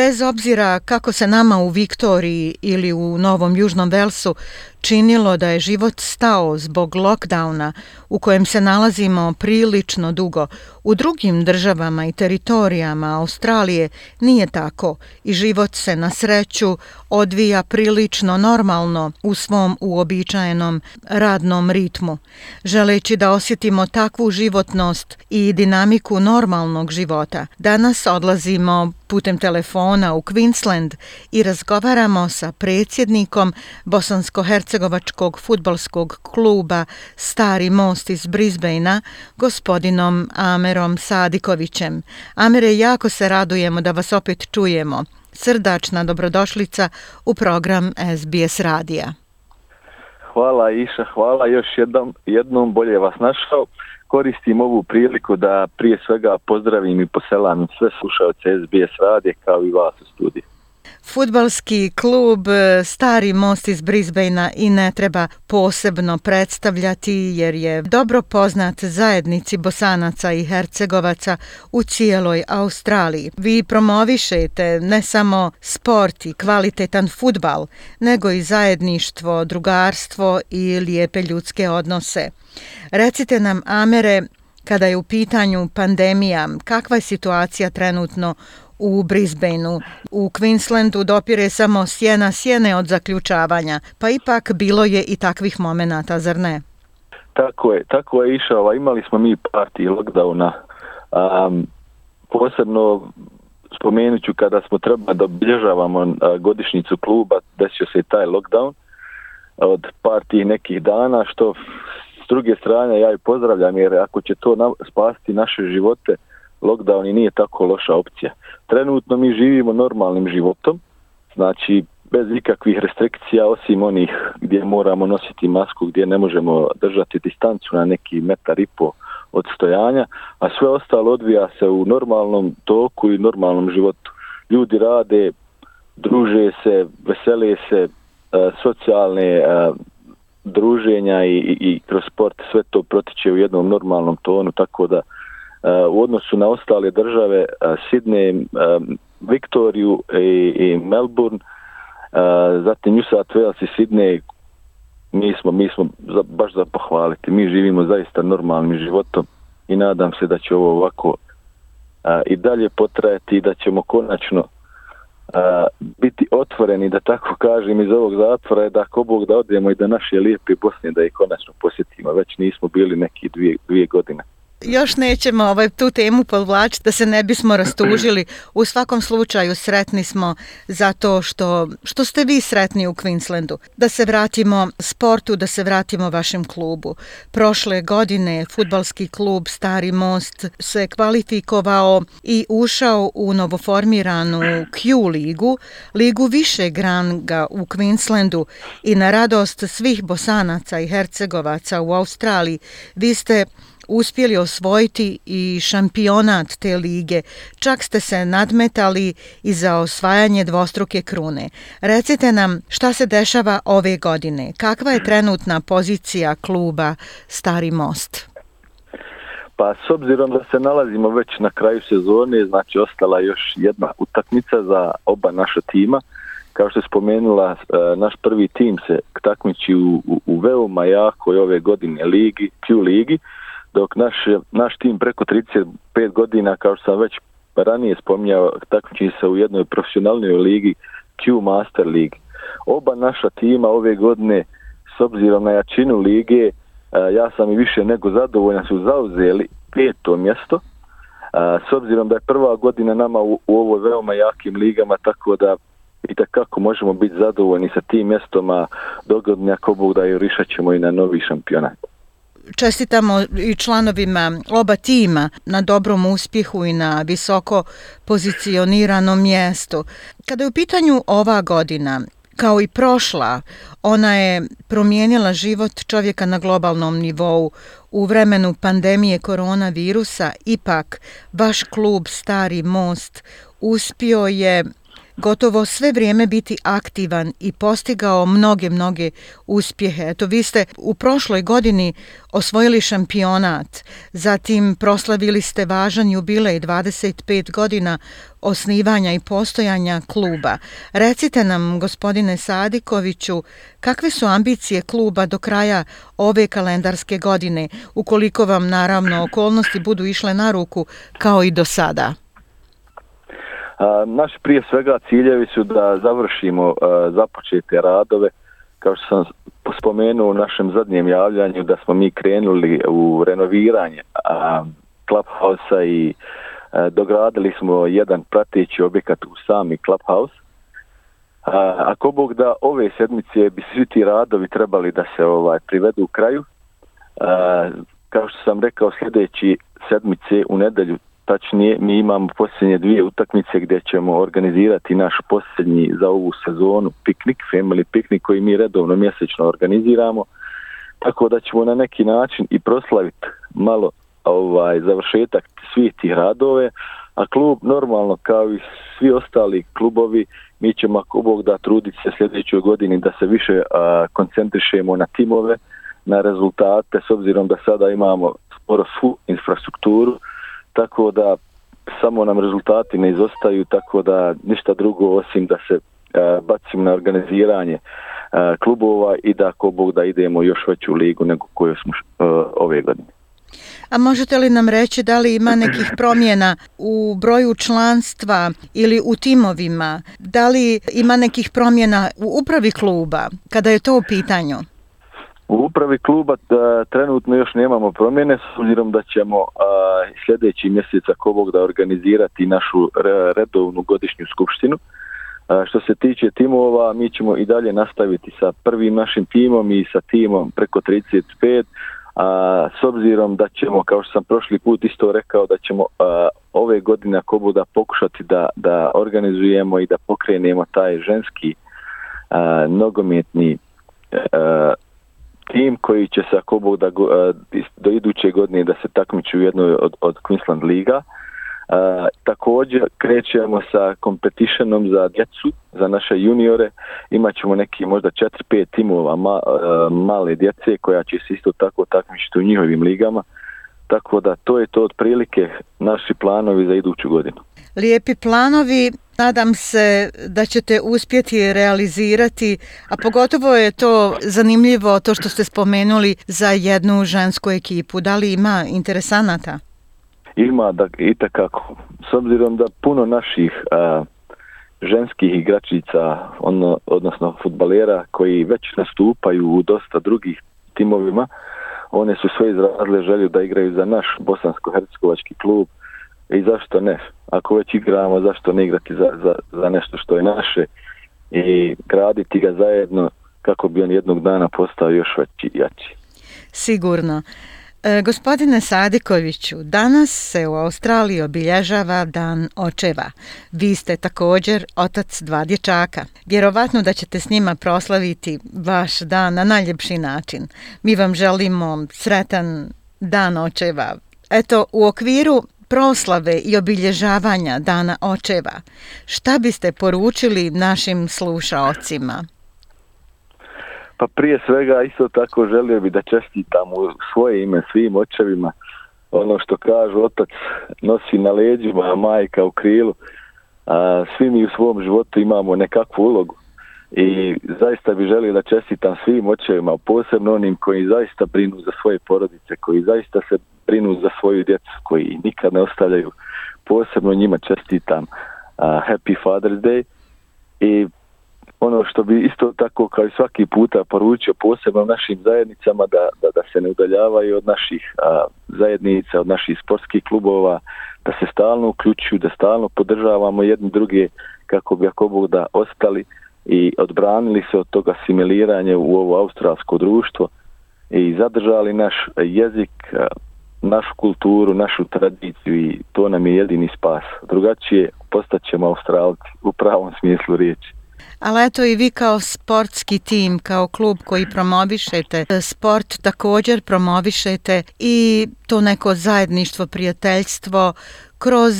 Bez obzira kako se nama u Viktoriji ili u Novom Južnom Velsu činilo da je život stao zbog lockdowna u kojem se nalazimo prilično dugo, u drugim državama i teritorijama Australije nije tako i život se na sreću odvija prilično normalno u svom uobičajenom radnom ritmu. Želeći da osjetimo takvu životnost i dinamiku normalnog života, danas odlazimo putem telefona u Queensland i razgovaramo sa predsjednikom Bosansko-Hercegovačkog futbolskog kluba Stari most iz Brisbanea, gospodinom Amerom Sadikovićem. Amere, jako se radujemo da vas opet čujemo. Srdačna dobrodošlica u program SBS Radija. Hvala Iša, hvala još jednom, jednom bolje vas našao koristim ovu priliku da prije svega pozdravim i poselam sve slušalce SBS radije kao i vas u studiju. Futbalski klub e, Stari most iz Brisbanea i ne treba posebno predstavljati jer je dobro poznat zajednici bosanaca i hercegovaca u cijeloj Australiji. Vi promovišete ne samo sport i kvalitetan futbal, nego i zajedništvo, drugarstvo i lijepe ljudske odnose. Recite nam, Amere, kada je u pitanju pandemija, kakva je situacija trenutno u Brisbaneu. U Queenslandu dopire samo sjena sjene od zaključavanja, pa ipak bilo je i takvih momenata, zar ne? Tako je, tako je išao. Imali smo mi parti lockdowna. Um, posebno spomenut ću kada smo trebali da obilježavamo godišnicu kluba, desio se i taj lockdown od partije nekih dana, što druge strane ja ju pozdravljam, jer ako će to na, spasti naše živote, lockdown i nije tako loša opcija. Trenutno mi živimo normalnim životom, znači bez ikakvih restrikcija osim onih gdje moramo nositi masku, gdje ne možemo držati distancu na neki metar i po od stojanja, a sve ostalo odvija se u normalnom toku i normalnom životu. Ljudi rade, druže se, vesele se, e, socijalne e, druženja i, i, i kroz sport sve to protiče u jednom normalnom tonu, tako da e, u odnosu na ostale države e, Sydney, e, Viktoriju i, i Melbourne, zatim New South Wales i Sydney, mi smo, mi smo za, baš za pohvaliti. Mi živimo zaista normalnim životom i nadam se da će ovo ovako i dalje potrajati i da ćemo konačno a, biti otvoreni, da tako kažem, iz ovog zatvora, da ako Bog da odemo i da naše lijepe Bosne da ih konačno posjetimo. Već nismo bili neki dvije, dvije godine još nećemo ovaj, tu temu povlačiti da se ne bismo rastužili. U svakom slučaju sretni smo zato što, što ste vi sretni u Queenslandu. Da se vratimo sportu, da se vratimo vašem klubu. Prošle godine futbalski klub Stari Most se kvalifikovao i ušao u novoformiranu Q ligu, ligu više granga u Queenslandu i na radost svih bosanaca i hercegovaca u Australiji. Vi ste uspjeli osvojiti i šampionat te lige. Čak ste se nadmetali i za osvajanje dvostruke krune. Recite nam šta se dešava ove godine. Kakva je trenutna pozicija kluba Stari Most? Pa s obzirom da se nalazimo već na kraju sezone, znači ostala još jedna utakmica za oba naša tima. Kao što je spomenula, e, naš prvi tim se takmiči u, u, u veoma jakoj ove godine ligi, Q ligi dok naš, naš tim preko 35 godina, kao što sam već ranije spominjao, takmiči se u jednoj profesionalnoj ligi, Q Master League. Oba naša tima ove godine, s obzirom na jačinu lige, eh, ja sam i više nego zadovoljan, su zauzeli peto mjesto, eh, s obzirom da je prva godina nama u, u ovoj veoma jakim ligama, tako da i kako možemo biti zadovoljni sa tim mjestoma dogodnja ko Bog da i rišat ćemo i na novi šampionat čestitamo i članovima oba tima na dobrom uspjehu i na visoko pozicioniranom mjestu. Kada je u pitanju ova godina, kao i prošla, ona je promijenila život čovjeka na globalnom nivou. U vremenu pandemije koronavirusa, ipak, vaš klub Stari Most uspio je gotovo sve vrijeme biti aktivan i postigao mnoge, mnoge uspjehe. Eto, vi ste u prošloj godini osvojili šampionat, zatim proslavili ste važan jubilej 25 godina osnivanja i postojanja kluba. Recite nam, gospodine Sadikoviću, kakve su ambicije kluba do kraja ove kalendarske godine, ukoliko vam naravno okolnosti budu išle na ruku kao i do sada? Naši prije svega ciljevi su da završimo započete radove, kao što sam spomenuo u našem zadnjem javljanju, da smo mi krenuli u renoviranje Clubhouse-a i dogradili smo jedan prateći objekat u sami Clubhouse. Ako Bog da ove sedmice bi svi ti radovi trebali da se ovaj privedu u kraju, kao što sam rekao sljedeći sedmice u nedelju tačnije mi imamo posljednje dvije utakmice gdje ćemo organizirati naš posljednji za ovu sezonu piknik, family piknik koji mi redovno mjesečno organiziramo. Tako da ćemo na neki način i proslaviti malo ovaj završetak svih tih radove, a klub normalno kao i svi ostali klubovi mi ćemo ako Bog da truditi se sljedećoj godini da se više a, koncentrišemo na timove, na rezultate s obzirom da sada imamo skoro svu infrastrukturu, tako da samo nam rezultati ne izostaju, tako da ništa drugo osim da se e, bacim na organiziranje e, klubova i da ako Bog da idemo još veću ligu nego koju smo e, ove godine. A možete li nam reći da li ima nekih promjena u broju članstva ili u timovima? Da li ima nekih promjena u upravi kluba kada je to u pitanju? U upravi kluba da, trenutno još nemamo promjene, s obzirom da ćemo a, sljedeći mjesec ako da organizirati našu redovnu godišnju skupštinu. A, što se tiče timova, mi ćemo i dalje nastaviti sa prvim našim timom i sa timom preko 35, a, s obzirom da ćemo, kao što sam prošli put isto rekao, da ćemo a, ove godine ako da pokušati da, da organizujemo i da pokrenemo taj ženski a, nogometni a, tim koji će se ako Bog da do iduće godine da se takmiči u jednoj od, od Queensland Liga. Uh, također krećemo sa competitionom za djecu, za naše juniore. Imaćemo neki možda 4-5 timova ma, uh, male djece koja će se isto tako takmičiti u njihovim ligama. Tako da to je to otprilike naši planovi za iduću godinu. Lijepi planovi, Nadam se da ćete uspjeti realizirati, a pogotovo je to zanimljivo to što ste spomenuli za jednu žensku ekipu. Da li ima interesanata? Ima da i takako. S obzirom da puno naših a, ženskih igračica, ono, odnosno futbalera koji već nastupaju u dosta drugih timovima, one su sve izrazile želju da igraju za naš bosansko-hercegovački klub E, i zašto ne? Ako već igramo, zašto ne igrati za, za, za nešto što je naše i graditi ga zajedno kako bi on jednog dana postao još veći jači. Sigurno. E, gospodine Sadikoviću, danas se u Australiji obilježava dan očeva. Vi ste također otac dva dječaka. Vjerovatno da ćete s njima proslaviti vaš dan na najljepši način. Mi vam želimo sretan dan očeva. Eto, u okviru proslave i obilježavanja Dana očeva, šta biste poručili našim slušaocima? Pa prije svega isto tako želio bi da čestitam u svoje ime svim očevima ono što kažu otac nosi na leđima, a majka u krilu. A, svi mi u svom životu imamo nekakvu ulogu i zaista bi želio da čestitam svim očevima, posebno onim koji zaista brinu za svoje porodice, koji zaista se brinu za svoju djecu koji nikad ne ostavljaju. Posebno njima čestitam uh, Happy Father's Day. I ono što bi isto tako kao i svaki puta poručio posebno našim zajednicama da, da, da se ne udaljavaju od naših a, zajednica, od naših sportskih klubova, da se stalno uključuju, da stalno podržavamo jedni druge kako bi ako Bog da ostali i odbranili se od toga similiranja u ovo australsko društvo i zadržali naš jezik, našu kulturu, našu tradiciju i to nam je jedini spas. Drugačije postaćemo Australci u pravom smislu riječi. Ali eto i vi kao sportski tim, kao klub koji promovišete sport, također promovišete i to neko zajedništvo, prijateljstvo kroz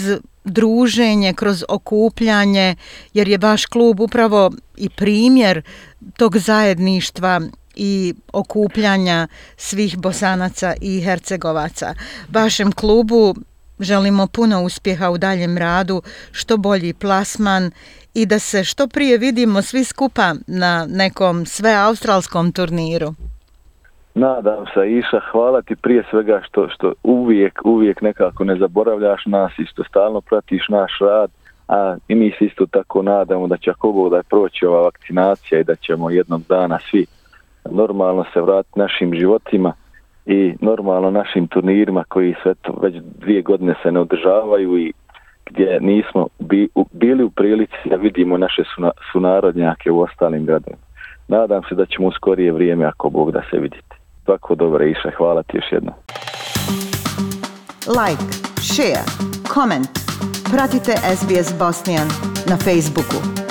druženje, kroz okupljanje, jer je vaš klub upravo i primjer tog zajedništva i okupljanja svih bosanaca i hercegovaca. Vašem klubu želimo puno uspjeha u daljem radu, što bolji plasman i da se što prije vidimo svi skupa na nekom sveaustralskom turniru. Nadam se, Iša, hvala ti prije svega što, što uvijek, uvijek nekako ne zaboravljaš nas i što stalno pratiš naš rad, a i mi se isto tako nadamo da će ako da je proći ova vakcinacija i da ćemo jednog dana svi normalno se vratiti našim životima i normalno našim turnirima koji sve to već dvije godine se ne održavaju i gdje nismo bi, u, bili u prilici da vidimo naše suna, sunarodnjake u ostalim gradovima. Nadam se da ćemo u skorije vrijeme ako Bog da se vidite. Svako dobro iša, hvala ti još jedno. Like, share, comment, pratite SBS Bosnian na Facebooku.